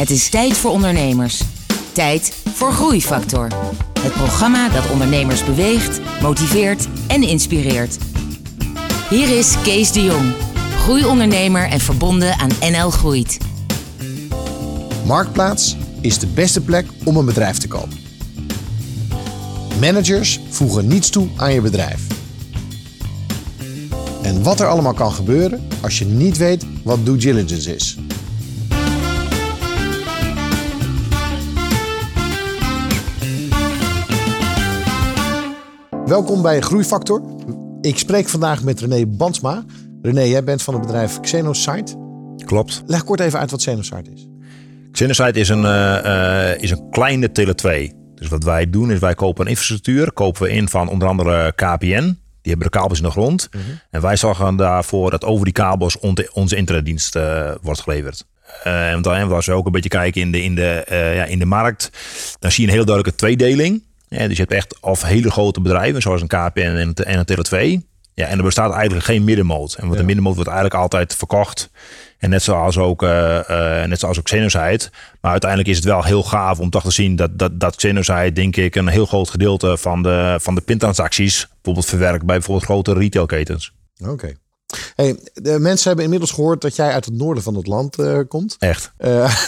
Het is tijd voor ondernemers. Tijd voor Groeifactor. Het programma dat ondernemers beweegt, motiveert en inspireert. Hier is Kees de Jong, groeiondernemer en verbonden aan NL Groeit. Marktplaats is de beste plek om een bedrijf te kopen. Managers voegen niets toe aan je bedrijf. En wat er allemaal kan gebeuren als je niet weet wat due diligence is. Welkom bij Groeifactor. Ik spreek vandaag met René Bansma. René, jij bent van het bedrijf Xenosite. Klopt. Leg kort even uit wat Xenosite is. Xenosite is een, eh, eh, is een kleine Tele2. Dus wat wij doen is wij kopen een infrastructuur. Kopen we in van onder andere KPN. Die hebben de kabels in de grond. En wij zorgen daarvoor dat over die kabels onze, internetdienst eh, wordt geleverd. En dan als we ook een beetje kijken in de, in, de, ja, in de markt, dan zie je een heel duidelijke tweedeling. Ja, dus je hebt echt of hele grote bedrijven, zoals een KPN en, en een Tele2. Ja, en er bestaat eigenlijk geen middenmoot. En wat ja. de middenmoot wordt eigenlijk altijd verkocht. En net zoals ook, uh, uh, net zoals ook Xenozite. Maar uiteindelijk is het wel heel gaaf om toch te zien dat, dat, dat Xenozite, denk ik, een heel groot gedeelte van de, van de pintransacties bijvoorbeeld verwerkt bij bijvoorbeeld grote retailketens. Oké. Okay. Hey, de mensen hebben inmiddels gehoord dat jij uit het noorden van het land uh, komt. Echt?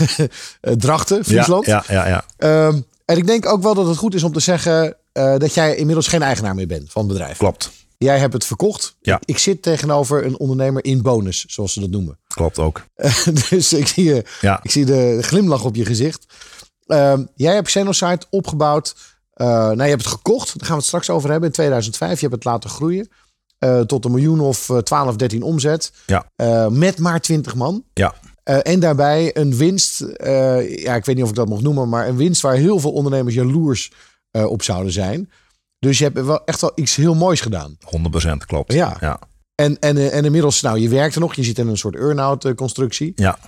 Drachten, Friesland. Ja, ja, ja. ja. Um, en ik denk ook wel dat het goed is om te zeggen dat jij inmiddels geen eigenaar meer bent van het bedrijf. Klopt. Jij hebt het verkocht. Ja. Ik, ik, zit tegenover een ondernemer in bonus, zoals ze dat noemen. Klopt ook. dus ik zie, je, ja. ik zie de glimlach op je gezicht. Uh, jij hebt Xenosite opgebouwd. Nou, je hebt het gekocht. Daar gaan we het straks over hebben. In 2005. Je hebt het laten groeien. Tot een miljoen of 12, 13 omzet. Ja. met maar 20 man. Ja. En daarbij een winst. ja, ik weet niet of ik dat mag noemen. Maar een winst waar heel veel ondernemers jaloers op zouden zijn. Dus je hebt wel echt wel iets heel moois gedaan. 100% klopt. Ja. ja. En, en, en inmiddels, nou, je werkt er nog. Je zit in een soort earn-out constructie. Ja.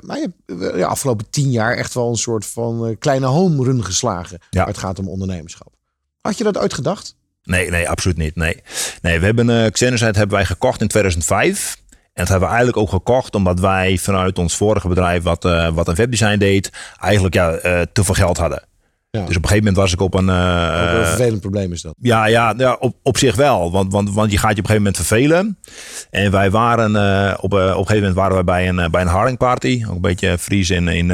Maar je hebt ja, afgelopen tien jaar echt wel een soort van kleine home run geslagen. Ja. Het gaat om ondernemerschap. Had je dat uitgedacht? Nee, nee, absoluut niet. Nee, nee we hebben uh, Xenosite hebben wij gekocht in 2005. En dat hebben we eigenlijk ook gekocht omdat wij vanuit ons vorige bedrijf, wat, uh, wat een webdesign deed, eigenlijk ja, uh, te veel geld hadden. Ja. Dus op een gegeven moment was ik op een. Uh, een vervelend probleem is dat. Ja, ja, ja op, op zich wel. Want, want, want je gaat je op een gegeven moment vervelen. En wij waren uh, op, uh, op een gegeven moment waren we bij een, bij een haringparty. Ook een beetje Fries in, in,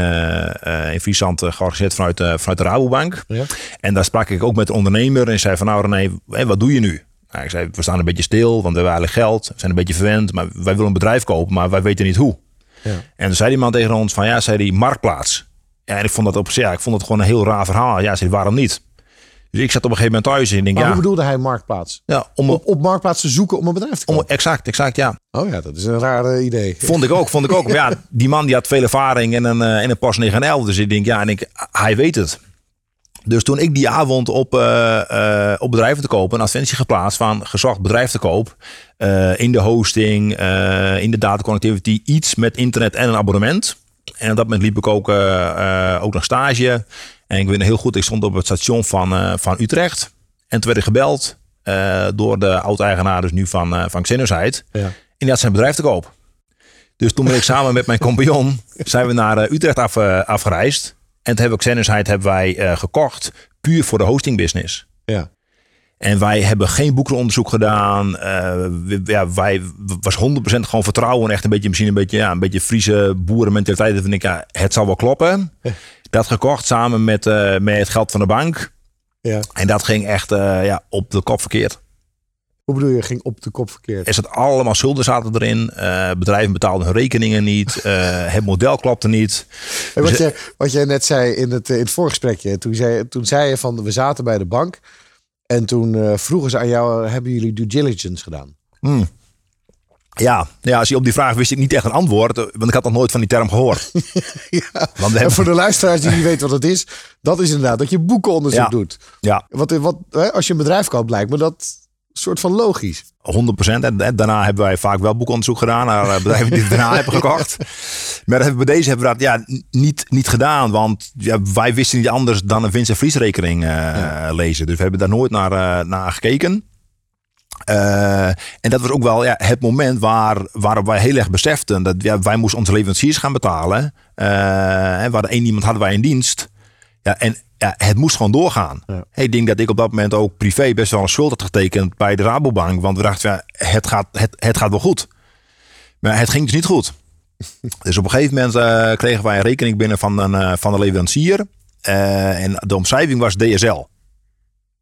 in Friesland georganiseerd vanuit, vanuit de Rabobank. Ja. En daar sprak ik ook met de ondernemer. En zei van nou René, wat doe je nu? Nou, ik zei, we staan een beetje stil, want we hebben eigenlijk geld. We zijn een beetje verwend, maar wij willen een bedrijf kopen, maar wij weten niet hoe. Ja. En toen zei die man tegen ons van ja, zei die marktplaats. Ja, en ik vond dat op ja, ik vond het gewoon een heel raar verhaal. Ja, zei, waarom niet? Dus ik zat op een gegeven moment thuis en ik denk, maar ja. hoe bedoelde hij marktplaats? Ja, om op, op marktplaats te zoeken om een bedrijf te om, kopen? exact, exact, ja. Oh ja, dat is een raar idee. Vond ik ook, vond ik ook. Maar ja, die man die had veel ervaring in een, uh, in een Porsche 911. Dus ik denk, ja, en ik, hij weet het. Dus toen ik die avond op, uh, uh, op bedrijven te kopen een advertentie geplaatst van gezocht bedrijf te koop. Uh, in de hosting, in de data connectivity, iets met internet en een abonnement. En op dat moment liep ik ook, uh, ook nog stage. En ik weet nog heel goed, ik stond op het station van, uh, van Utrecht. En toen werd ik gebeld uh, door de oud-eigenaar dus nu van, van Xenosite. Ja. En die had zijn bedrijf te koop. Dus toen ben ik samen met mijn compagnon zijn we naar Utrecht af, afgereisd. En toen hebben we Xenosite hebben wij gekocht, puur voor de hosting business. Ja. En wij hebben geen boekenonderzoek gedaan. Uh, ja, wij was 100% gewoon vertrouwen. Echt een beetje misschien een beetje, ja, een beetje Friese boerenmentaliteit. Dat vind ik, ja, het zal wel kloppen. Dat gekocht samen met, uh, met het geld van de bank. Ja. En dat ging echt ja, op de kop verkeerd. Hoe bedoel je, ging op de kop verkeerd? Er zat allemaal schulden zaten erin. Uh, bedrijven betaalden hun rekeningen niet. Uh, het model klopte niet. En wat, dus, je, wat jij net zei in het, in het voorgesprekje. Toen zei, toen zei je van, we zaten bij de bank. En toen uh, vroegen ze aan jou, hebben jullie due diligence gedaan? Hmm. Ja, ja, als je op die vraag wist ik niet echt een antwoord, want ik had nog nooit van die term gehoord. ja. Want hebben... En voor de luisteraars die niet weten wat het is, dat is inderdaad dat je boekenonderzoek ja. doet. Ja. Wat, wat, hè, als je een bedrijf koopt, lijkt me dat soort van logisch. 100% En daarna hebben wij vaak wel boekonderzoek gedaan naar bedrijven die het daarna hebben gekocht. Maar dat hebben bij deze hebben we dat ja, niet, niet gedaan. Want ja, wij wisten niet anders dan een winst- en verliesrekening uh, ja. lezen. Dus we hebben daar nooit naar, uh, naar gekeken. Uh, en dat was ook wel ja, het moment waar, waarop wij heel erg beseften dat ja, wij moesten onze leveranciers gaan betalen. En hadden één iemand hadden wij in dienst. Ja, en ja, het moest gewoon doorgaan. Ja. Ik denk dat ik op dat moment ook privé best wel een schuld had getekend bij de Rabobank. Want we dachten, ja, het, gaat, het, het gaat wel goed. Maar het ging dus niet goed. dus op een gegeven moment uh, kregen wij een rekening binnen van, een, uh, van de leverancier. Uh, en de omschrijving was DSL.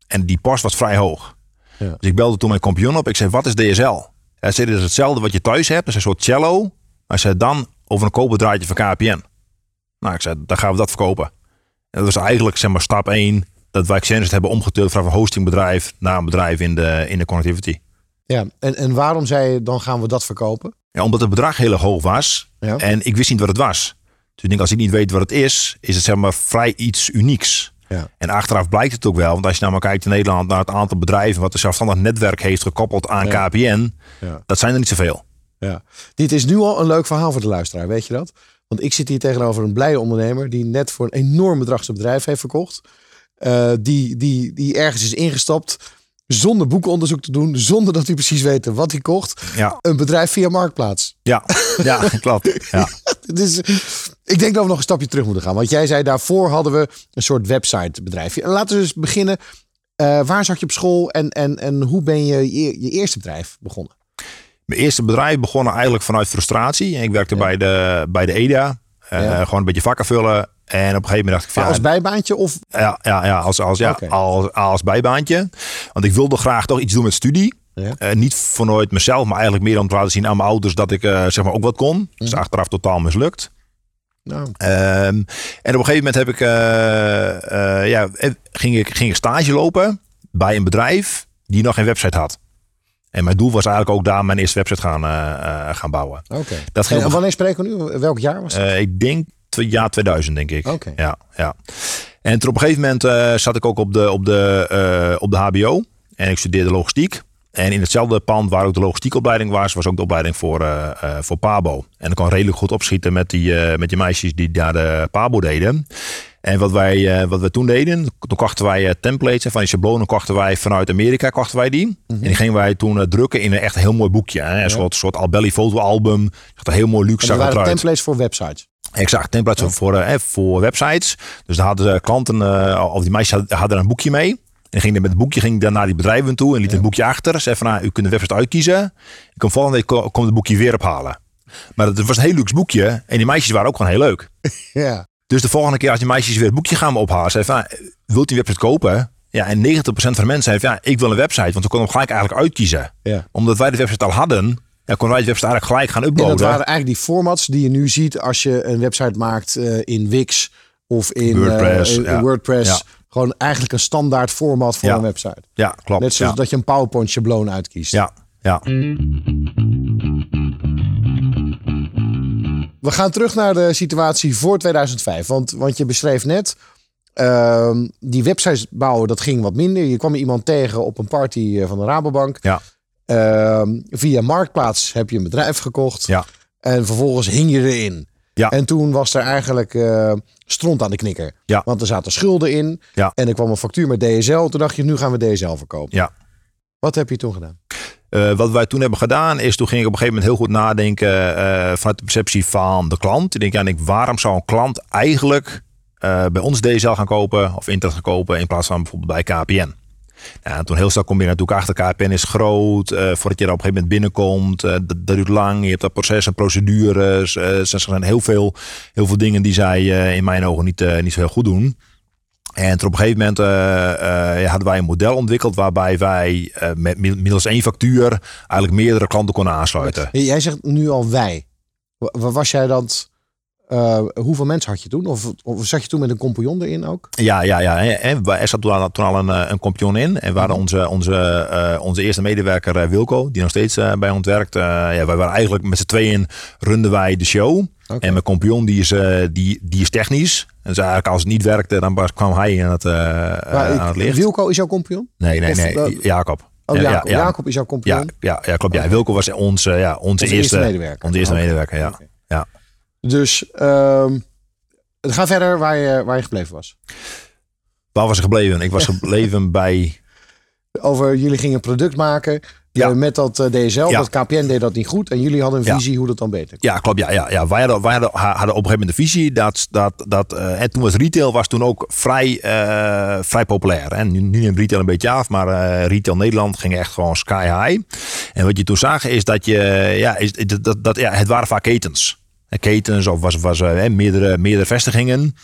En die post was vrij hoog. Ja. Dus ik belde toen mijn kampioen op. Ik zei, wat is DSL? Hij zei, dit is hetzelfde wat je thuis hebt. Dat is een soort cello. Hij zei, dan over een koperdraadje van KPN. Nou, ik zei, dan gaan we dat verkopen. Dat was eigenlijk zeg maar stap 1. Dat wij Xenos hebben omgetild van een hostingbedrijf naar een bedrijf in de, in de connectivity. Ja, en, en waarom zei je, dan gaan we dat verkopen? Ja, omdat het bedrag heel hoog was. Ja. En ik wist niet wat het was. Dus ik denk, als ik niet weet wat het is, is het zeg maar vrij iets unieks. Ja. En achteraf blijkt het ook wel. Want als je nou maar kijkt in Nederland naar het aantal bedrijven wat een zelfstandig netwerk heeft gekoppeld aan ja. KPN, ja. dat zijn er niet zoveel. Ja. Dit is nu al een leuk verhaal voor de luisteraar, weet je dat? Want ik zit hier tegenover een blije ondernemer die net voor een enorm bedrag zijn bedrijf heeft verkocht. Uh, die, die, die ergens is ingestapt zonder boekenonderzoek te doen, zonder dat hij precies weet wat hij kocht. Ja. Een bedrijf via Marktplaats. Ja, ja klopt. Ja. dus ik denk dat we nog een stapje terug moeten gaan. Want jij zei daarvoor hadden we een soort websitebedrijfje. Laten we eens beginnen. Uh, waar zat je op school en, en, en hoe ben je, je je eerste bedrijf begonnen? Mijn eerste bedrijf begon eigenlijk vanuit frustratie. Ik werkte bij, de, bij de EDA. Uh, ja. Gewoon een beetje vakken vullen. En op een gegeven moment dacht ik als bijbaantje of? Ja, ja, ja, als, als, ja okay. als, als bijbaantje. Want ik wilde graag toch iets doen met studie. Ja. Uh, niet vanuit mezelf, maar eigenlijk meer om te laten zien aan mijn ouders dat ik uh, zeg maar ook wat kon. Dus achteraf totaal mislukt. Nou. Um, en op een gegeven moment heb ik, ja, ging, ik, ging ik stage lopen bij een bedrijf die nog geen website had. En mijn doel was eigenlijk ook daar mijn eerste website gaan, gaan bouwen. Oké. Okay. En wanneer spreken we nu? Welk jaar was het? ik denk jaar 2000, denk ik. Okay. Ja, ja. En toen op een gegeven moment uh, zat ik ook op de, op, de, op de HBO. En ik studeerde logistiek. En in hetzelfde pand waar ook de logistiekopleiding was, was ook de opleiding voor, uh, voor Pabo. En ik kon redelijk goed opschieten met die, met die meisjes die daar de Pabo deden. En wat wij, wat we toen deden, toen kochten wij templates van die schablonen kochten wij vanuit Amerika, kochten wij die. Mhm. En die gingen wij toen drukken in een echt heel mooi boekje. Hè? Een soort, soort Albelli fotoalbum. Echt een heel mooi luxe. En dat waren templates voor websites? Exact, templates ja. voor, voor websites. Dus dan hadden klanten, uh, of die meisjes hadden een boekje mee. En ging met het boekje ging dan naar die bedrijven toe en liet ja. het boekje achter. Zei van, nou, u kunt de website uitkiezen. Ik kom volgende week kom het boekje weer ophalen. Maar het was een heel luxe boekje en die meisjes waren ook gewoon heel leuk. Ja. Dus de volgende keer als die meisjes weer het boekje gaan ophalen, zei van, wilt u een website kopen? Ja, en 90% van de mensen zei van, ja, ik wil een website, want we konden hem gelijk eigenlijk uitkiezen. Ja. Omdat wij de website al hadden, ja, kon wij de website eigenlijk gelijk gaan uploaden. En dat waren eigenlijk die formats die je nu ziet als je een website maakt uh, in Wix of in WordPress. Uh, in, WordPress. Ja. Gewoon eigenlijk een standaard format voor ja. een website. Ja, klopt. Net zoals dat je een PowerPoint schabloon uitkiest. Ja, ja. We gaan terug naar de situatie voor 2005. Want, want je beschreef net, uh, die websites bouwen, dat ging wat minder. Je kwam iemand tegen op een party eh, van de Rabobank. Ja. Uh, via Marktplaats heb je een bedrijf gekocht. Ja. En vervolgens hing je erin. Ja. En toen was er eigenlijk uh, stront aan de knikker. Ja. Want er zaten schulden in. Ja. En er kwam een factuur met DSL. Toen dacht je, nu gaan we DSL verkopen. Ja. Wat heb je toen gedaan? Uh, wat wij toen hebben gedaan is, toen ging ik op een gegeven moment heel goed nadenken uh, vanuit de perceptie van de klant. Ik denk, ja, ik, waarom zou een klant eigenlijk uh, bij ons DSL gaan kopen of internet gaan kopen in plaats van bijvoorbeeld bij KPN? En toen heel snel kom je natuurlijk achter KPN is groot. Voordat je er op een gegeven moment binnenkomt. Dat, dat, duurt lang. Je hebt dat processen, procedures. Uh, er zijn heel veel, heel veel dingen die zij in mijn ogen niet, niet zo heel goed doen. En op een gegeven moment ja, hadden wij een model ontwikkeld waarbij wij met middels één factuur eigenlijk meerdere klanten konden aansluiten. Jij zegt nu al wij. Waar was jij dan? Uh, hoeveel mensen had je toen? Of, of zat je toen met een compagnon erin ook? Ja, ja, ja. En er zat toen al, een, eh, een compagnon in. En we hadden onze, onze, onze eerste medewerker Wilco, die nog steeds bij ons werkt. ja, wij waren eigenlijk met z'n tweeën runden wij de show. Okay. En mijn compagnon die is, die, die is technisch. En dus eigenlijk als het niet werkte, dan kwam hij aan het, aan het licht. Wilco is jouw compagnon? Nee, nee, nee. Jacob. Oh, Jacob. Ja, Jacob is jouw compagnon? Ja, ja, ja klopt. Ja. Wilco was onze, ja, onze, onze eerste, eerste, medewerker. Onze eerste okay. medewerker, ja. Ja. Dus uh, ga verder waar je, waar je gebleven was. Waar was ik gebleven? Ik was gebleven bij... Over jullie gingen product maken. Ja. Eh, met dat eh, DSL, Ja. dat KPN deed dat niet goed. En jullie hadden een Ja. visie hoe dat dan beter kon. Ja, klopt. Ja, ja, ja. Wij, hadden, wij hadden, hadden op een gegeven moment de visie dat, dat, dat eh, en toen was retail was toen ook vrij, eh, vrij populair. En nu, nu neemt retail een beetje af, maar eh, retail Nederland ging echt gewoon sky high. En wat je toen zag is dat je, ja, is, dat, dat, dat, ja het waren vaak ketens. Eh, Ketens of was, was eh, meerdere, meerdere vestigingen.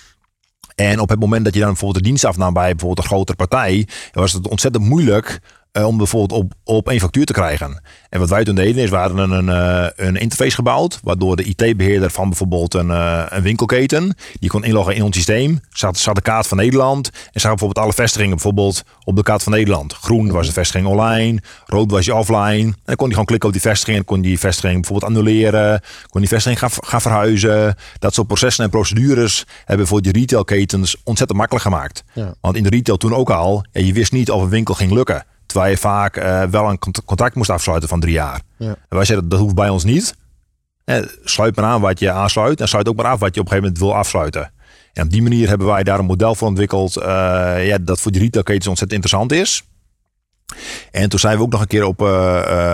En op het moment dat je dan bijvoorbeeld de dienst afnam bij bijvoorbeeld een grotere partij, was het ontzettend moeilijk eh, om bijvoorbeeld op, op één factuur te krijgen. En wat wij toen deden is, we hadden een, eh, een interface gebouwd, waardoor de IT-beheerder van bijvoorbeeld een, eh, een winkelketen, die kon inloggen in ons systeem, zat, zat de kaart van Nederland en zag bijvoorbeeld alle vestigingen bijvoorbeeld op de kaart van Nederland. Groen was de vestiging online, rood was je offline. En dan kon hij gewoon klikken op die vestiging en kon die vestiging bijvoorbeeld annuleren, kon die vestiging gaan, gaan verhuizen. Dat soort processen en procedures hebben voor die retailketens ontzettend makkelijk gemaakt. Ja. Want in de retail toen ook al, ja, je wist niet of een winkel ging lukken. Terwijl je vaak eh, wel een cont- contract moest afsluiten van drie jaar. Ja. En wij zeiden, dat hoeft bij ons niet. Eh, sluit maar aan wat je aansluit en sluit ook maar af wat je op een gegeven moment wil afsluiten. En op die manier hebben wij daar een model voor ontwikkeld eh, ja, dat voor die retailketens ontzettend interessant is. En toen zijn we ook nog een keer op,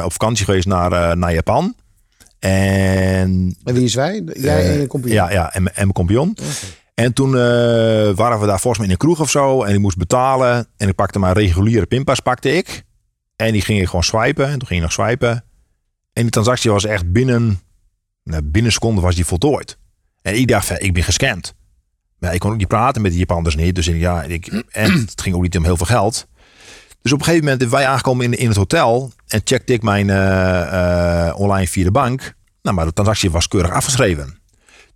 op vakantie geweest naar, naar Japan. En En wie is wij? Jij en je compagnon? ja, ja, en, en mijn compagnon. En toen eh, waren we daar volgens mij in een kroeg of zo. En ik moest betalen. En ik pakte mijn reguliere pinpas pakte ik. En die ging ik gewoon swipen. En toen ging je nog swipen. En die transactie was echt binnen, nou, binnen een seconde was die voltooid. En ik dacht, ik ben gescand. Maar ik kon ook niet praten met die Japanners niet. Dus ja, ik, en het ging ook niet om heel veel geld. Dus op een gegeven moment wij aangekomen in, in het hotel. En checkte ik mijn eh, eh, online via de bank. Nou, maar de transactie was keurig afgeschreven.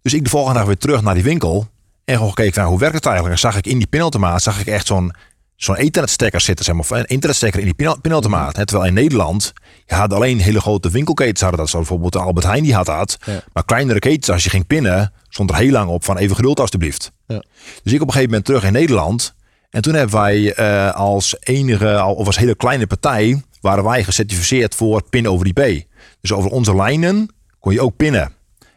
Dus ik de volgende dag weer terug naar die winkel. En gewoon gekeken van hoe werkt het eigenlijk. En zag ik in die pinautomaat zag ik echt zo'n zo'n internetstekker zitten. Zeg maar, of een internetstekker in die pina- pinautomaat. Hè, Terwijl in Nederland, je had alleen hele grote winkelketens hadden dat. Zo bijvoorbeeld de Albert Heijn die had dat. Ja. Maar kleinere ketens, als je ging pinnen, stond er heel lang op van even geduld alstublieft. Ja. Dus ik op een gegeven moment terug in Nederland. En toen hebben wij eh, als enige, of als hele kleine partij, waren wij gecertificeerd voor pin over IP. Dus over onze lijnen kon je ook pinnen.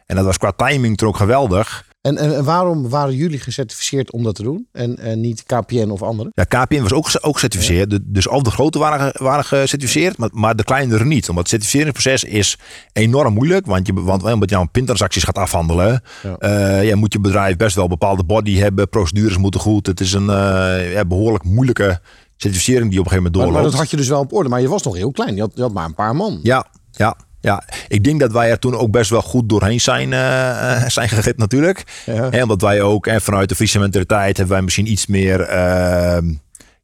En dat was qua timing toen ook geweldig. En, en, en waarom waren jullie gecertificeerd om dat te doen? En, en niet KPN of anderen? Ja, KPN was ook, ook gecertificeerd. De- Dus al de grote waren, waren gecertificeerd, maar, maar de kleinere niet. Omdat het certificeringsproces is enorm moeilijk. Want, je, want omdat je aan pintransacties gaat afhandelen, Ja. eh, ja, moet je bedrijf best wel een bepaalde body hebben. Procedures moeten goed. Het is een eh, ja, behoorlijk moeilijke certificering die op een gegeven moment Maar, doorloopt. maar dat had je dus wel op orde. Maar je was nog heel klein. Je had, je had maar een paar man. Ja, ja, ja. Ik denk dat wij er toen ook best wel goed doorheen zijn, eh, eh, zijn gegript natuurlijk. Ja. Hè, omdat wij ook en vanuit de Friese mentaliteit hebben wij misschien iets meer, ehm,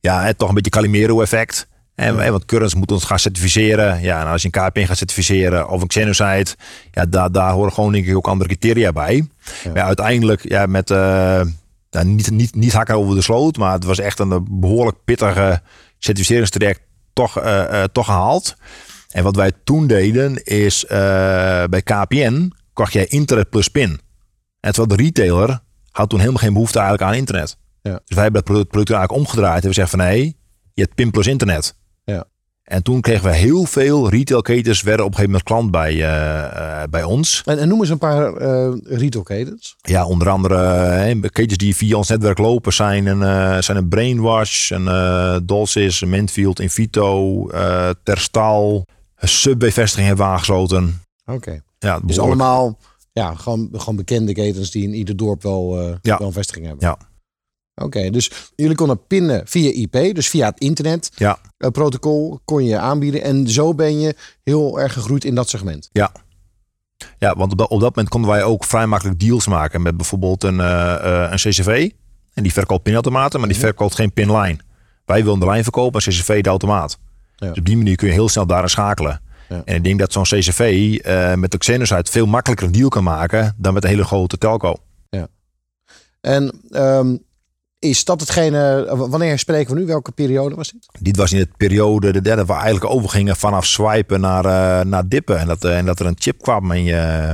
ja, toch een beetje Calimero-effect. En, hè, want Currents moet ons gaan certificeren. Ja, en als je een KPN gaat certificeren of een Xenocide, ja, daar, daar horen gewoon denk ik ook andere criteria bij. Maar uiteindelijk, ja, met eh, ja, niet, niet, niet hakken over de sloot, maar het was echt een behoorlijk pittige certificeringstraject toch, eh, eh, toch gehaald. En wat wij toen deden is eh, bij KPN kocht jij internet plus pin. En terwijl de retailer had toen helemaal geen behoefte eigenlijk aan internet. Ja. Dus wij hebben dat product, product eigenlijk omgedraaid en we zeggen van nee, je hebt pin plus internet. Ja. En toen kregen we heel veel retailketens werden op een gegeven moment klant bij, eh, eh, bij ons. En, en noem eens een paar retailketens. Ja, onder andere ketens die via ons netwerk lopen zijn een, zijn een Brainwash, een Dolcis, Mintfield, Invito, Terstal, een Subway-vestiging hebben we aangesloten. Oké. Ja, Dus allemaal ja, gewoon, gewoon bekende ketens die in ieder dorp wel, eh, Ja. wel een vestiging hebben. Ja. Oké, dus jullie konden pinnen via IP, dus via het internet Ja, eh, protocol kon je aanbieden. En zo ben je heel erg gegroeid in dat segment. ja. Ja, want op dat, op dat moment konden wij ook vrij makkelijk deals maken met bijvoorbeeld een, eh, een CCV. En die verkoopt pinautomaten, maar die verkoopt geen pinline. Wij willen de lijn verkopen en CCV de automaat. Ja. Dus op die manier kun je heel snel daarin schakelen. Ja. En ik denk dat zo'n CCV eh, met de Xenos veel makkelijker een deal kan maken dan met een hele grote telco. En ehm, is dat hetgene, wanneer spreken we nu? Welke periode was dit? Dit was in het periode, de derde, waar we eigenlijk overgingen vanaf swipen naar, eh, naar dippen. En dat, eh, en dat er een chip kwam in je,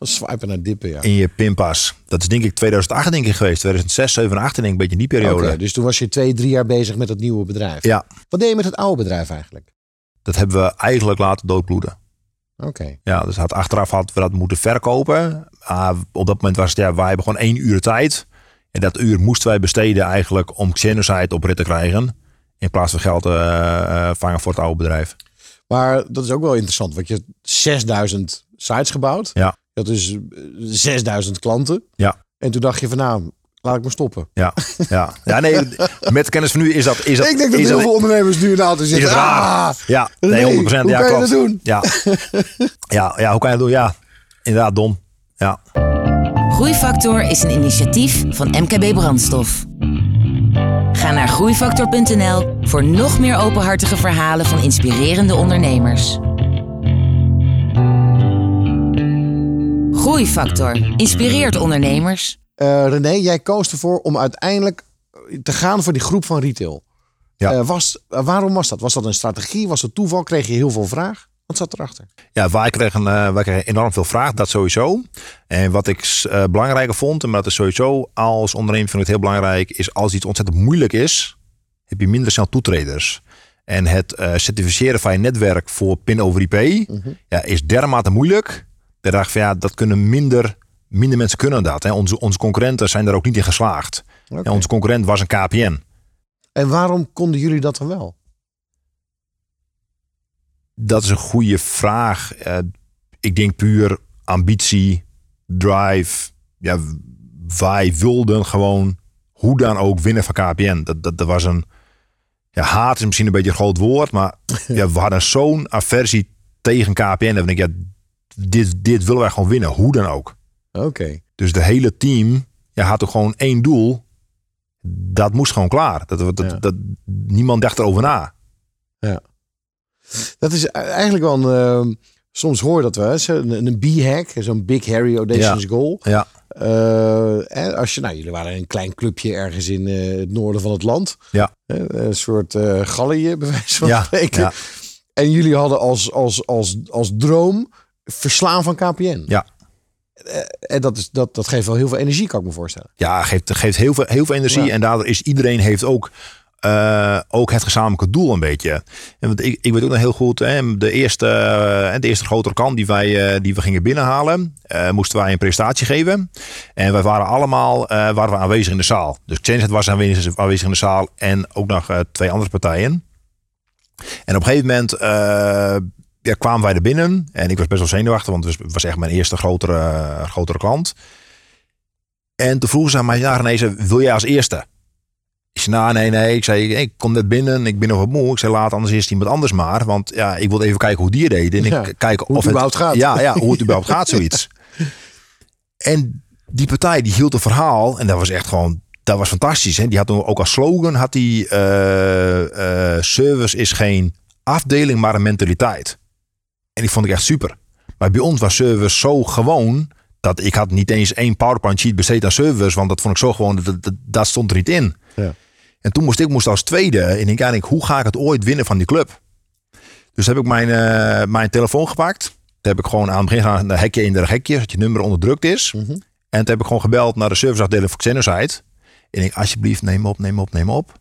Van swipen naar dippen, ja. in je pinpas. Dat is denk ik 2008 denk ik geweest. 2006, 7 en 8 denk ik, een beetje in die periode. Dus toen was je twee, drie jaar bezig met het nieuwe bedrijf. Ja, Wat deed je met het oude bedrijf eigenlijk? dat hebben we eigenlijk laten doodbloeden. Oké. Ja, dus had, achteraf hadden we dat moeten verkopen. Ah, op dat moment was het, ja, wij hebben gewoon één uur tijd. En dat uur moesten wij besteden eigenlijk om Xenocide op rit te krijgen. In plaats van geld eh, vangen voor het oude bedrijf. Maar dat is ook wel interessant, want je hebt 6000 sites gebouwd. Ja. Dat is eh, 6000 klanten. Ja. En toen dacht je van nou, laat ik maar stoppen. Ja, ja. ja nee, met kennis van nu is dat... Is dat ik denk dat is heel veel ondernemers nu in auto is zitten. het raar. Ah, Ja, nee, nee, 100%. hoe ja, kan je dat doen? Ja. ja, ja, hoe kan je dat doen? Ja, inderdaad, dom. Ja. Groeifactor is een initiatief van MKB Brandstof. Ga naar groeifactor.nl voor nog meer openhartige verhalen van inspirerende ondernemers. Groeifactor inspireert ondernemers. Eh, René, jij koos ervoor om uiteindelijk te gaan voor die groep van retail. Ja. Eh, was, eh, waarom was dat? Was dat een strategie? Was het toeval? Kreeg je heel veel vraag? Wat zat erachter? Ja, wij kregen, eh, wij kregen enorm veel vraag, dat sowieso. En wat ik eh, belangrijker vond, en dat is sowieso als ondernemer vind ik het heel belangrijk, is als iets ontzettend moeilijk is, heb je minder snel toetreders. En het eh, certificeren van je netwerk voor PIN over IP ja, is dermate moeilijk. Dat dacht ik van ja, dat kunnen minder, minder mensen kunnen dat. Hè. Onze, onze concurrenten zijn daar ook niet in geslaagd. En onze concurrent was een KPN. En waarom konden jullie dat dan wel? Dat is een goede vraag. Eh, ik denk puur ambitie, drive. Ja, wij wilden gewoon hoe dan ook winnen van KPN. Dat, dat, dat was een... Ja, haat is misschien een beetje een groot woord. Maar ja, we hadden zo'n aversie tegen KPN. Dat ik ja, dit, dit willen wij gewoon winnen. Hoe dan ook. Oké. Dus de hele team ja, had ook gewoon één doel. Dat moest gewoon klaar. Dat, dat, Ja. dat, niemand dacht erover na. Dat is eigenlijk wel een... eh, soms hoor je dat wel eens. Een, een B-hack. Zo'n Big Harry Audacious Goal. Ja, Eh, als je, nou, jullie waren een klein clubje ergens in eh, het noorden van het land. Ja. Een soort eh Gallië, bij wijze van ja, spreken. ja. En jullie hadden als, als, als, als droom verslaan van KPN. Ja. Eh, En dat, is, dat, dat geeft wel heel veel energie, kan ik me voorstellen. Ja, geeft, geeft heel, veel, heel veel energie. Ja. En daardoor is iedereen heeft ook, eh, ook het gezamenlijke doel een beetje. En want ik, ik weet ook nog heel goed, hè, de, eerste, eh, de eerste grotere kant die, wij, die we gingen binnenhalen, moesten wij een presentatie geven. En wij waren allemaal waren we aanwezig in de zaal. Dus Changeset was aanwezig, aanwezig in de zaal en ook nog twee andere partijen. En op een gegeven moment ja, kwamen wij er binnen. En ik was best wel zenuwachtig, want het was- echt mijn eerste grotere, grotere klant. En toen vroegen ze aan mij, ja ze, wil jij als eerste? Ik zei, nou nee, nee. Ik zei, ik kom net binnen, ik ben nog wat moe. Ik zei, laat anders eerst iemand anders maar. Want ja, ik wilde even kijken hoe die het deden. En Ja, ik hoe of het überhaupt gaat. Ja, ja, hoe het überhaupt gaat, zoiets. En die partij die hield een verhaal. En dat was echt gewoon, dat was fantastisch. Hè? Die had ook als slogan, had die eh, eh, service is geen afdeling, maar een mentaliteit. En die vond ik echt super. Maar bij ons was service zo gewoon dat ik had niet eens één PowerPoint sheet besteed aan service, want dat vond ik zo gewoon, dat, dat, dat stond er niet in. Ja. En toen moest ik moest als tweede, en ik denk, hoe ga ik het ooit winnen van die club? Dus heb ik mijn, eh, mijn telefoon gepakt. Toen heb ik gewoon aan het begin gaan, een hekje in de hekje, zodat je nummer onderdrukt is. Mhm. En toen heb ik gewoon gebeld naar de serviceafdeling van Xenosite. En ik, alsjeblieft, neem op, neem op, neem op.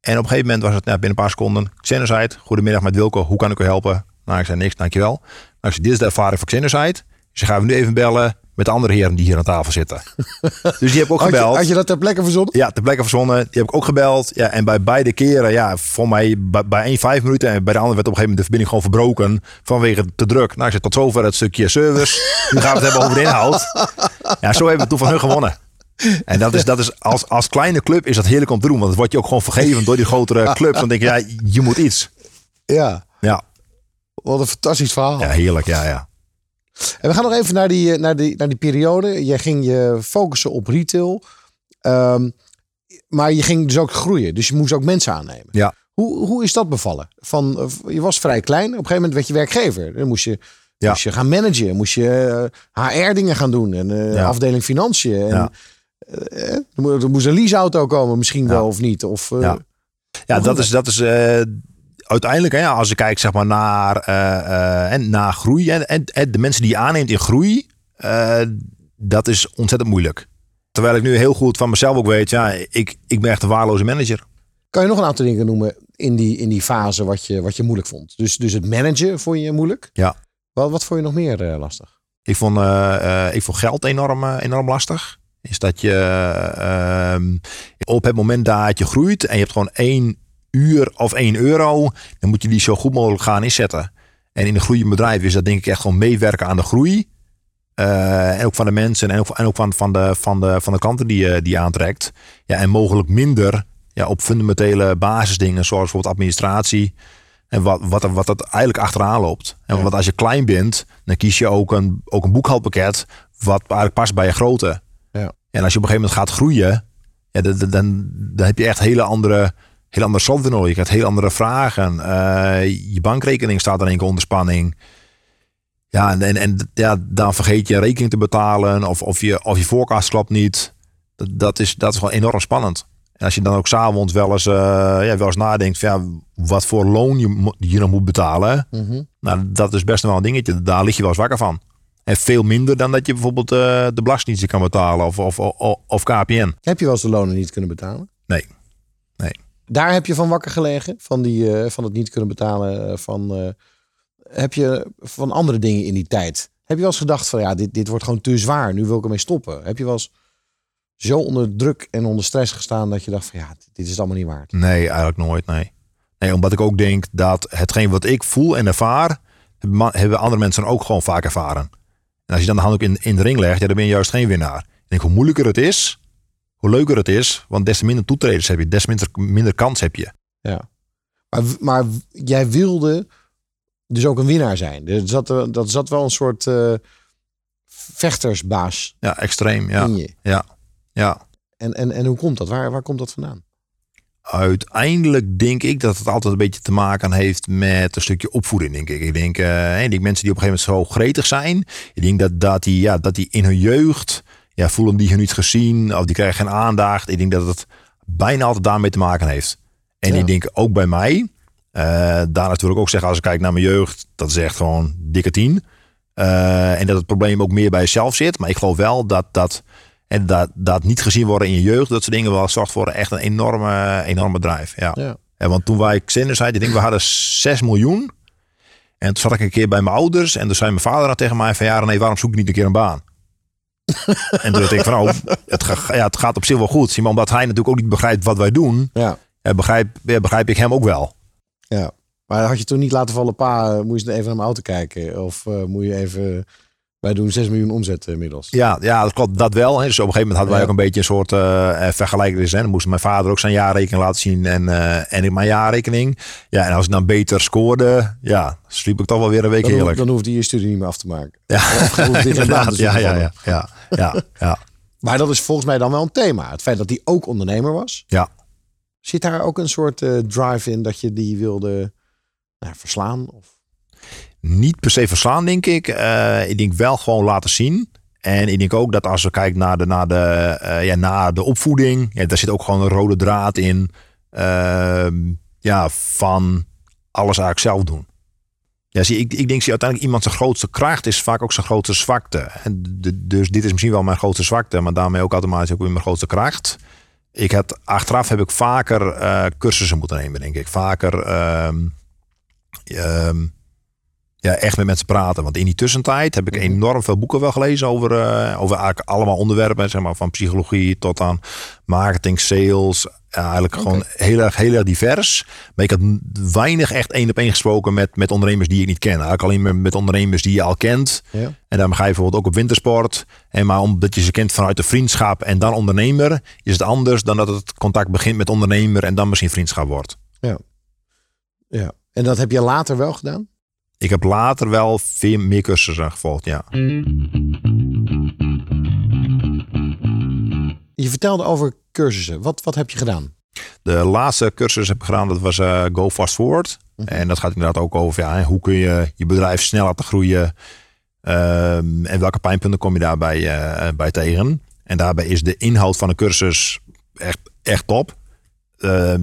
En op een gegeven moment was het nou, binnen een paar seconden. Xenosite, goedemiddag met Wilco, hoe kan ik u helpen? Nou, ik zei niks, dankjewel. Nou, ik zei, dit is de ervaring van Xenosite. Dus gaan we nu even bellen met de andere heren die hier aan tafel zitten. dus die heb ik ook Had je, gebeld. had je dat ter plekke verzonnen? Ja, ter plekke verzonnen. Die heb ik ook gebeld. Ja, en bij beide keren, ja, voor mij bij, bij één vijf minuten. En bij de andere werd op een gegeven moment de verbinding gewoon verbroken. Vanwege te druk. Nou, ik zeg tot zover het stukje service. Nu gaan we het hebben over de inhoud. Ja, zo hebben we toen van hun gewonnen. En dat is, dat is als, als kleine club is dat heerlijk om te doen. Want het wordt je ook gewoon vergeven door die grotere clubs. Dan denk je, ja, je moet iets. Ja. Wat een fantastisch verhaal. ja heerlijk. Ja, ja. En we gaan nog even naar die, eh, naar die, naar die periode. Je ging je focussen op retail. Ehm, maar je ging dus ook groeien. Dus je moest ook mensen aannemen. Ja. Hoe, hoe is dat bevallen? Van, eh, je was vrij klein. Op een gegeven moment werd je werkgever. Dan moest je, Ja. moest je gaan managen. Moest je HR dingen gaan doen. En eh, Ja. afdeling financiën. En, Ja. eh, er mo- moest een leaseauto komen misschien wel of niet. Of, eh, Ja. Ja, dat is, dat is eh, uiteindelijk, hè, als ik kijk zeg maar, naar, eh, eh, en naar groei en, en, en de mensen die je aanneemt in groei, eh, dat is ontzettend moeilijk. Terwijl ik nu heel goed van mezelf ook weet, ja, ik, ik ben echt een waarloze manager. Kan je nog een aantal dingen noemen in die, in die fase wat je, wat je moeilijk vond? Dus, dus het managen vond je moeilijk? Ja. Wat, wat vond je nog meer lastig? Ik vond, ik vond geld enorm, enorm lastig. Is dat je ehm, op het moment dat je groeit en je hebt gewoon één uur of één euro, dan moet je die zo goed mogelijk gaan inzetten. En in een groeiend bedrijf is dat denk ik echt gewoon meewerken aan de groei. Uh, en ook van de mensen en ook, en ook van, van, de, van, de, van de kanten die je, die aantrekt. Ja, en mogelijk minder ja, op fundamentele basisdingen, zoals bijvoorbeeld administratie. En wat, wat, wat dat eigenlijk achteraan loopt. En ja. want als je klein bent, dan kies je ook een, ook een boekhoudpakket wat eigenlijk past bij je grootte. Ja. En als je op een gegeven moment gaat groeien, ja, dan, dan, dan heb je echt hele andere, hele andere software. Je krijgt hele andere vragen. Uh, je bankrekening staat in één keer onder spanning. Ja, en, en, en ja, dan vergeet je rekening te betalen of, of, je, of je voorkast klopt niet. Dat, dat, is, dat is gewoon enorm spannend. En als je dan ook s'avonds wel eens, uh, ja, wel eens nadenkt van, ja, wat voor loon je, je nog moet betalen. Mm -hmm. Nou, dat is best wel een dingetje. Daar lig je wel eens wakker van. En veel minder dan dat je bijvoorbeeld uh, de belastingdienst kan betalen of, of, of, of, KPN. Heb je wel eens de lonen niet kunnen betalen? Nee. Daar heb je van wakker gelegen? Van, die, uh, van het niet kunnen betalen? Van, heb je van andere dingen in die tijd? Heb je wel eens gedacht van ja, dit, dit wordt gewoon te zwaar. Nu wil ik ermee stoppen. Heb je wel eens zo onder druk en onder stress gestaan dat je dacht van ja, dit is allemaal niet waard? Nee, eigenlijk nooit. Nee. nee, omdat ik ook denk dat hetgeen wat ik voel en ervaar, hebben andere mensen ook gewoon vaak ervaren. En als je dan de hand ook in, in de ring legt, ja, dan ben je juist geen winnaar. Ik denk hoe moeilijker het is, hoe leuker het is, want des te minder toetreders heb je, des minder, minder kans heb je. Ja, maar, maar jij wilde dus ook een winnaar zijn. Zat, dat zat wel een soort uh, vechtersbaas. Ja, extreem. Ja. In je. Ja. ja. En, en, en hoe komt dat? Waar, waar komt dat vandaan? Uiteindelijk denk ik dat het altijd een beetje te maken heeft met een stukje opvoeding, denk ik. Ik denk, uh, ik denk mensen die op een gegeven moment zo gretig zijn. Ik denk dat, dat, die, ja, dat die in hun jeugd ja, voelen die hun niet gezien of die krijgen geen aandacht. Ik denk dat het bijna altijd daarmee te maken heeft. En ja. ik denk ook bij mij, uh, daar natuurlijk ook zeggen, als ik kijk naar mijn jeugd, dat is echt gewoon dikke tien. Uh, en dat het probleem ook meer bij jezelf zit. Maar ik geloof wel dat dat, en dat, dat niet gezien worden in je jeugd, dat soort dingen wel zorgt voor echt een enorme, enorme drive. Ja. Ja. En want toen wij Xander zei, ik denk we hadden 6 miljoen. En toen zat ik een keer bij mijn ouders en toen zei mijn vader dan tegen mij van ja, nee, waarom zoek ik niet een keer een baan? en toen dacht ik van oh, het, ga, ja, het gaat op zich wel goed. Maar omdat hij natuurlijk ook niet begrijpt wat wij doen, Ja, begrijp, ja, begrijp ik hem ook wel. ja. Maar had je toen niet laten vallen, pa, uh, moet je even naar mijn auto kijken? Of uh, moet je even... Wij doen 6 miljoen omzet uh, inmiddels. Ja, ja, dat klopt. Dat wel. Hè. Dus op een gegeven moment hadden wij Ja. ook een beetje een soort uh, vergelijking. Dus. Dan moest mijn vader ook zijn jaarrekening laten zien en, uh, en ik mijn jaarrekening. Ja, en als ik dan beter scoorde, ja, sliep ik toch wel weer een week Dan, heerlijk. dan hoeft hij je studie niet meer af te maken. ja, inderdaad. Ja, ja, van ja, ja, ja, ja, Maar dat is volgens mij dan wel een thema. Het feit dat hij ook ondernemer was. ja. Zit daar ook een soort eh, drive in dat je die wilde nou, verslaan? Of... Niet per se verslaan, denk ik. Uh, ik denk wel gewoon laten zien. En ik denk ook dat als we kijken naar de, naar de, uh, ja, naar de opvoeding, ja, daar zit ook gewoon een rode draad in. Uh, ja, van alles eigenlijk zelf doen. Ja, zie, ik, ik denk zie uiteindelijk iemand zijn grootste kracht is vaak ook zijn grootste zwakte. En dus dit is misschien wel mijn grootste zwakte, maar daarmee ook automatisch ook weer mijn grootste kracht. Ik had, achteraf heb ik vaker uh, cursussen moeten nemen, denk ik. Vaker um, um, ja, echt met mensen praten. Want in die tussentijd heb ik enorm veel boeken wel gelezen over, uh, over eigenlijk allemaal onderwerpen. Zeg maar, van psychologie tot aan marketing, sales. Ja, eigenlijk okay. gewoon heel erg, heel erg divers. Maar ik had weinig echt één op één gesproken met, met ondernemers die ik niet ken. Eigenlijk alleen met ondernemers die je al kent. Ja. En dan ga je bijvoorbeeld ook op wintersport. En maar omdat je ze kent vanuit de vriendschap en dan ondernemer, is het anders dan dat het contact begint met ondernemer en dan misschien vriendschap wordt. Ja. ja. En dat heb je later wel gedaan? Ik heb later wel veel meer cursussen gevolgd, ja. Je vertelde over cursussen. Wat, wat heb je gedaan? De laatste cursus heb ik gedaan, dat was uh, Go Fast Forward. Mm -hmm. En dat gaat inderdaad ook over ja, hoe kun je je bedrijf snel laten groeien. Um, en welke pijnpunten kom je daarbij uh, bij tegen. En daarbij is de inhoud van de cursus echt, echt top. Uh,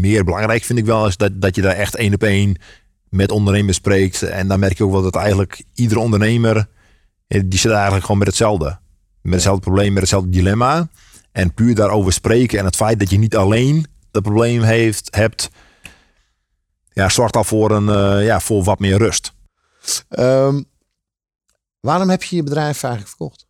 meer belangrijk vind ik wel is dat, dat je daar echt één op één met ondernemers spreekt. En dan merk je ook wel dat eigenlijk iedere ondernemer, die zit eigenlijk gewoon met hetzelfde. Met hetzelfde probleem, met hetzelfde dilemma. En puur daarover spreken en het feit dat je niet alleen dat probleem heeft, hebt, ja, zorgt al voor, een, uh, ja, voor wat meer rust. Um, waarom heb je je bedrijf eigenlijk verkocht?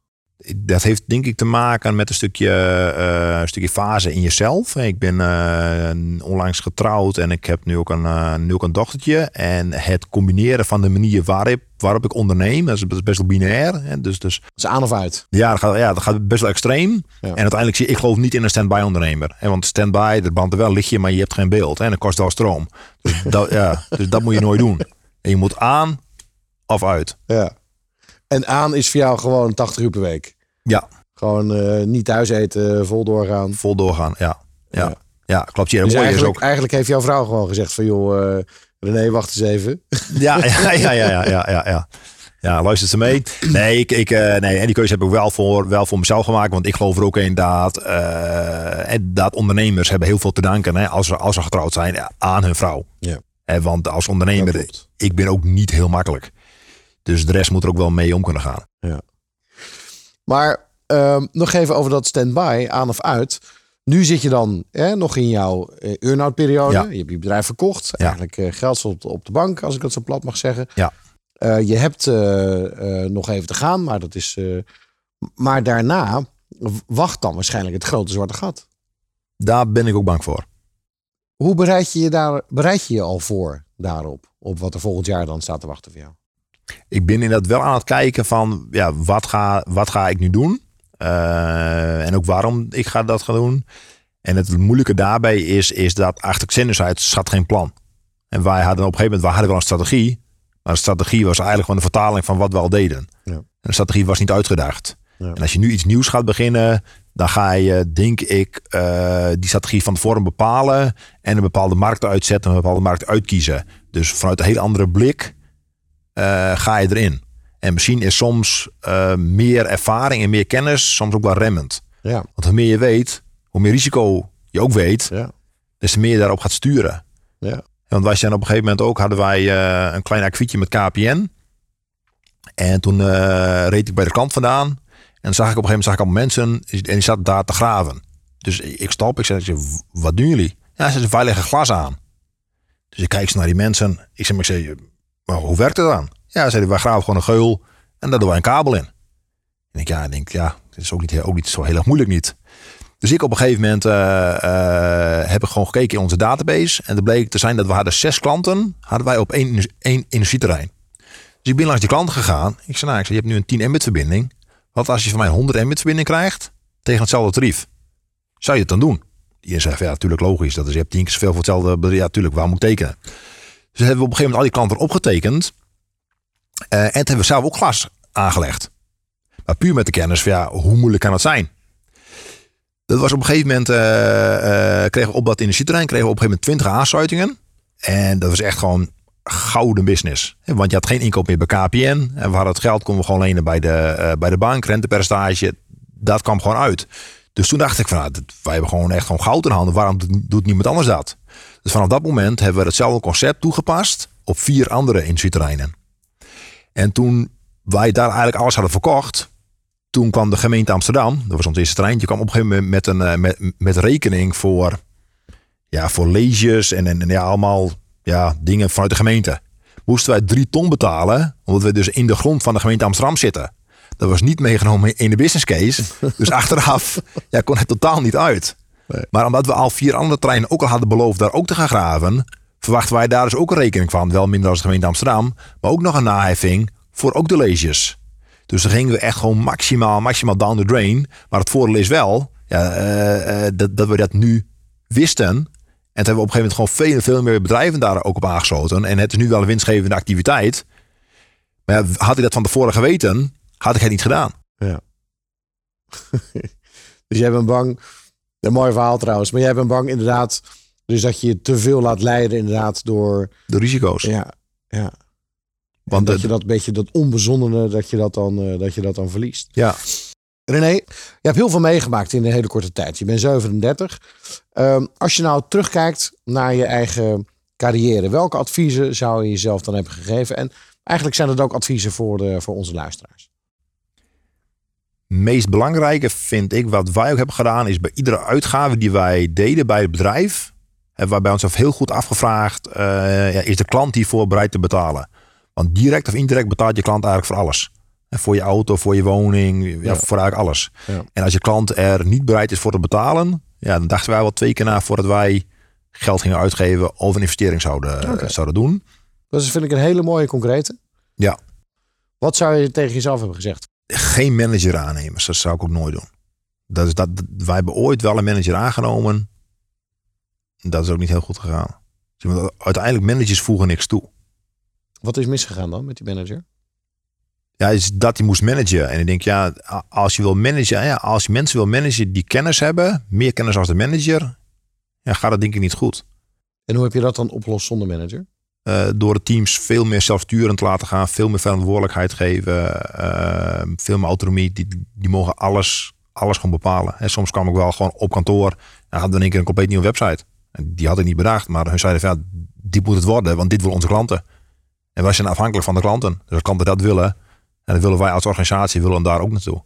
Dat heeft denk ik te maken met een stukje, eh, een stukje fase in jezelf. Ik ben uh, onlangs getrouwd en ik heb nu ook, een, uh, nu ook een dochtertje. En het combineren van de manier waarop, waarop ik onderneem, dat is best wel binair. Hè? Dus, dus, dat is aan of uit? Ja, dat gaat, ja, dat gaat best wel extreem. Ja. En uiteindelijk zie ik, ik geloof niet in een stand-by ondernemer. Hè? Want stand-by, er brandt er wel lichtje, maar je hebt geen beeld. Hè? En dat kost wel stroom. Dus dat, ja, dus dat moet je nooit doen. En je moet aan of uit. Ja. En aan is voor jou gewoon 80 uur per week? Ja. Gewoon uh, niet thuis eten, vol doorgaan. Vol doorgaan, ja. Ja, ja. ja klopt. Ja, dus eigenlijk, is ook... eigenlijk heeft jouw vrouw gewoon gezegd van joh, uh, René, wacht eens even. Ja, ja, ja, ja, ja, ja, ja. ja. Luistert ze mee? Nee, ik, ik, uh, nee, en die keuze heb ik wel voor, wel voor mezelf gemaakt. Want ik geloof er ook in dat, dat ondernemers hebben heel veel te danken hè, als, ze, als ze getrouwd zijn aan hun vrouw. Ja. En want als ondernemer, ik ben ook niet heel makkelijk. Dus de rest moet er ook wel mee om kunnen gaan. Ja. Maar um, nog even over dat stand-by, aan of uit. Nu zit je dan hè, nog in jouw uh, earn-out periode. Ja. Je hebt je bedrijf verkocht. Ja. Eigenlijk uh, geld op, op de bank, als ik dat zo plat mag zeggen. Ja. Uh, je hebt nog even te gaan, maar dat is. maar daarna wacht dan waarschijnlijk het grote zwarte gat. Daar ben ik ook bang voor. Hoe bereid je je, daar, bereid je, je al voor daarop? Op wat er volgend jaar dan staat te wachten voor jou? Ik ben inderdaad wel aan het kijken van ja, wat, ga, wat ga ik nu doen? Uh, en ook waarom ik ga dat gaan doen. En het moeilijke daarbij is, is dat achter Xenus zat geen plan. En wij hadden op een gegeven moment wij hadden wel een strategie. Maar de strategie was eigenlijk gewoon een vertaling van wat we al deden. Ja. En de strategie was niet uitgedacht. Ja. En als je nu iets nieuws gaat beginnen, dan ga je, denk ik, uh, die strategie van tevoren bepalen. En een bepaalde markt uitzetten, een bepaalde markt uitkiezen. Dus vanuit een hele andere blik ga je erin. En misschien is soms uh, meer ervaring en meer kennis soms ook wel remmend. Ja. Want hoe meer je weet, hoe meer risico je ook weet, Ja. des te meer je daarop gaat sturen. Ja. Want wij zijn op een gegeven moment ook, hadden wij uh, een klein akkefietje met KPN. En toen uh, reed ik bij de klant vandaan. En dan zag ik op een gegeven moment zag ik allemaal mensen en die zaten daar te graven. Dus ik stop, ik zeg, wat doen jullie? Ja, ze wij leggen glas aan. Dus ik kijk eens naar die mensen. Ik zeg, maar, ik zeg maar hoe werkt het dan? Ja, zeiden wij graven gewoon een geul en daar doen wij een kabel in. En ik, ja, denk, ja, het is ook niet, ook niet zo heel erg moeilijk niet. Dus ik op een gegeven moment uh, uh, heb ik gewoon gekeken in onze database. En er bleek te zijn dat we hadden zes klanten, hadden wij op één, één energieterrein. Dus ik ben langs die klant gegaan. Ik zei, nou, ik zei, je hebt nu een 10 Mbit verbinding. Wat als je van mij 100 Mbit verbinding krijgt tegen hetzelfde tarief? Zou je het dan doen? Die zei, ja, natuurlijk logisch. Dat is, je hebt tien keer zoveel voor hetzelfde. Ja, natuurlijk, waar moet ik tekenen? Dus hebben we op een gegeven moment al die klanten opgetekend. Uh, en toen hebben we zelf ook glas aangelegd. Maar puur met de kennis van ja, hoe moeilijk kan het zijn? Dat was op een gegeven moment, uh, uh, kregen we op dat energieterrein, kregen we op een gegeven moment 20 aansluitingen. En dat was echt gewoon gouden business. Want je had geen inkoop meer bij KPN. En we hadden het geld, konden we gewoon lenen bij de, bij de bank, rentepercentage. Dat kwam gewoon uit. Dus toen dacht ik van, nou, wij hebben gewoon echt gewoon goud in handen. Waarom doet niemand anders dat? Dus vanaf dat moment hebben we hetzelfde concept toegepast op vier andere energieterreinen. En toen wij daar eigenlijk alles hadden verkocht, toen kwam de gemeente Amsterdam, dat was ons eerste treintje, kwam op een gegeven moment met een met, met rekening voor, ja, voor leges en, en, en ja, allemaal ja, dingen vanuit de gemeente. Moesten wij drie ton betalen, omdat we dus in de grond van de gemeente Amsterdam zitten. Dat was niet meegenomen in de business case. Dus achteraf ja, kon het totaal niet uit. Nee. Maar omdat we al vier andere treinen ook al hadden beloofd daar ook te gaan graven, verwachten wij daar dus ook een rekening van. Wel minder als de gemeente Amsterdam, maar ook nog een naheffing voor ook de leges. Dus dan gingen we echt gewoon maximaal, maximaal down the drain. Maar het voordeel is wel ja, uh, uh, dat, dat we dat nu wisten. En toen hebben we op een gegeven moment gewoon veel, veel meer bedrijven daar ook op aangesloten. En het is nu wel een winstgevende activiteit. Maar ja, had ik dat van tevoren geweten, had ik het niet gedaan. Ja. dus jij bent bang. Een mooi verhaal trouwens. Maar jij bent bang inderdaad. Dus dat je te veel laat leiden inderdaad door... De risico's. Ja, ja. Want dat je dat beetje, dat onbezonnene, dat je dat dan, uh, dat je dat dan verliest. Ja. René, je hebt heel veel meegemaakt in een hele korte tijd. Je bent 37. Um, als je nou terugkijkt naar je eigen carrière, welke adviezen zou je jezelf dan hebben gegeven? En eigenlijk zijn het ook adviezen voor, de, voor onze luisteraars. Meest belangrijke vind ik, wat wij ook hebben gedaan, is bij iedere uitgave die wij deden bij het bedrijf, hebben wij bij ons heel goed afgevraagd, uh, ja, is de klant hiervoor bereid te betalen? Want direct of indirect betaalt je klant eigenlijk voor alles. En voor je auto, voor je woning, ja, Ja. voor eigenlijk alles. En als je klant er niet bereid is voor te betalen, ja, dan dachten wij wel twee keer na voordat wij geld gingen uitgeven of een investering zouden, Oké. zouden doen. Dat vind ik een hele mooie concrete. Ja. Wat zou je tegen jezelf hebben gezegd? Geen manager aannemen, dat zou ik ook nooit doen. Dat is dat, wij hebben ooit wel een manager aangenomen. Dat is ook niet heel goed gegaan. Uiteindelijk managers voegen niks toe. Wat is misgegaan dan met die manager? Ja, is dat hij moest managen. En ik denk, ja, als je wil managen, ja, als je mensen wil managen die kennis hebben, meer kennis als de manager, ja, gaat dat denk ik niet goed. En hoe heb je dat dan opgelost zonder manager? Eh, door de teams veel meer zelfsturend te laten gaan, veel meer verantwoordelijkheid geven, eh, veel meer autonomie. Die, die mogen alles, alles gewoon bepalen. En soms kwam ik wel gewoon op kantoor en hadden we in één keer een compleet nieuwe website. En die had ik niet bedacht, maar hun zeiden van, ja, dit moet het worden, want dit willen onze klanten. En wij zijn afhankelijk van de klanten. Dus als klanten dat willen, en dat willen wij als organisatie willen daar ook naartoe.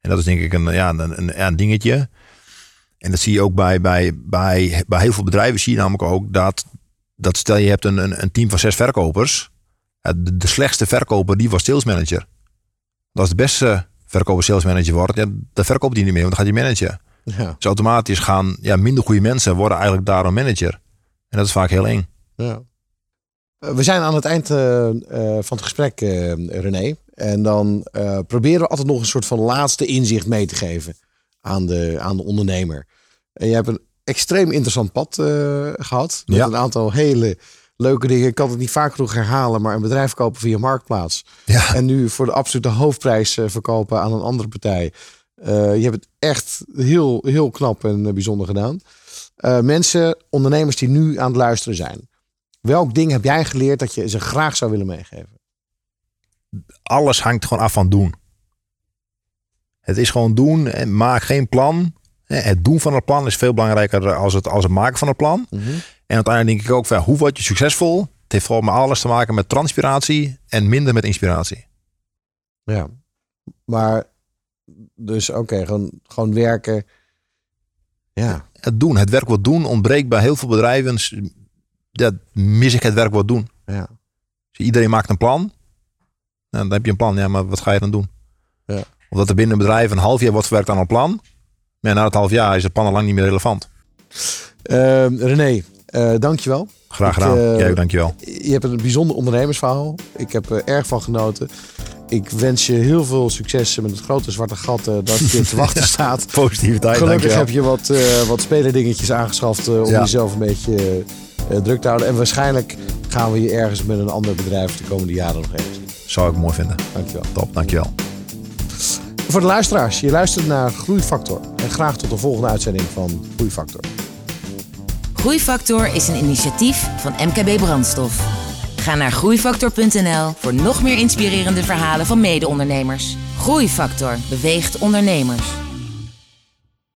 En dat is denk ik een, ja, een, een dingetje. En dat zie je ook bij, bij, bij, bij heel veel bedrijven. Zie je namelijk ook dat, dat stel je hebt een, een, een team van zes verkopers. De, de slechtste verkoper die was sales manager. Als de beste verkoper sales manager wordt, ja, dan verkoopt die niet meer, want dan gaat hij managen. Ja. Dus automatisch gaan ja, minder goede mensen worden eigenlijk daarom manager. En dat is vaak heel eng. ja. Eh, We zijn aan het eind eh, eh, van het gesprek, René. En dan proberen we altijd nog een soort van laatste inzicht mee te geven aan de, aan de ondernemer. En je hebt een extreem interessant pad eh, gehad. Met Ja. een aantal hele leuke dingen. Ik kan het niet vaak genoeg herhalen, maar een bedrijf kopen via Marktplaats. Ja, En nu voor de absolute hoofdprijs eh, verkopen aan een andere partij. Eh, je hebt het echt heel, heel knap en bijzonder gedaan. Mensen, ondernemers die nu aan het luisteren zijn. Welk ding heb jij geleerd dat je ze graag zou willen meegeven? alles hangt gewoon af van doen. Het is gewoon doen en maak geen plan. Het doen van het plan is veel belangrijker als het, als het maken van het plan. En uiteindelijk denk ik ook van hoe word je succesvol? Het heeft vooral maar alles te maken met transpiratie en minder met inspiratie. Ja. Maar dus oké, gewoon, gewoon werken. Ja. Het doen, het werk wat doen ontbreekt bij heel veel bedrijven. Dat mis ik het werk wat doen. ja. Dus Iedereen maakt een plan. Nou, dan heb je een plan, ja, maar wat ga je dan doen? Ja. Of dat er binnen een bedrijf een half jaar wordt gewerkt aan een plan. Maar na het half jaar is het al lang niet meer relevant. Ehm, René, eh dankjewel. Graag Ik, gedaan. eh, Jij ook, dankjewel. Je hebt een bijzonder ondernemersverhaal. Ik heb er erg van genoten. Ik wens je heel veel succes met het grote zwarte gat eh, dat je te wachten staat. Positiviteit, Gelukkig dankjewel. heb je wat, wat spelerdingetjes aangeschaft om Ja. jezelf een beetje druk te houden. En waarschijnlijk gaan we je ergens met een ander bedrijf de komende jaren nog even zien. Zou ik mooi vinden. Dankjewel. Top, dankjewel. Voor de luisteraars, je luistert naar Groeifactor. En graag tot de volgende uitzending van Groeifactor. Groeifactor is een initiatief van MKB Brandstof. Ga naar groeifactor.nl voor nog meer inspirerende verhalen van mede-ondernemers. Groeifactor beweegt ondernemers.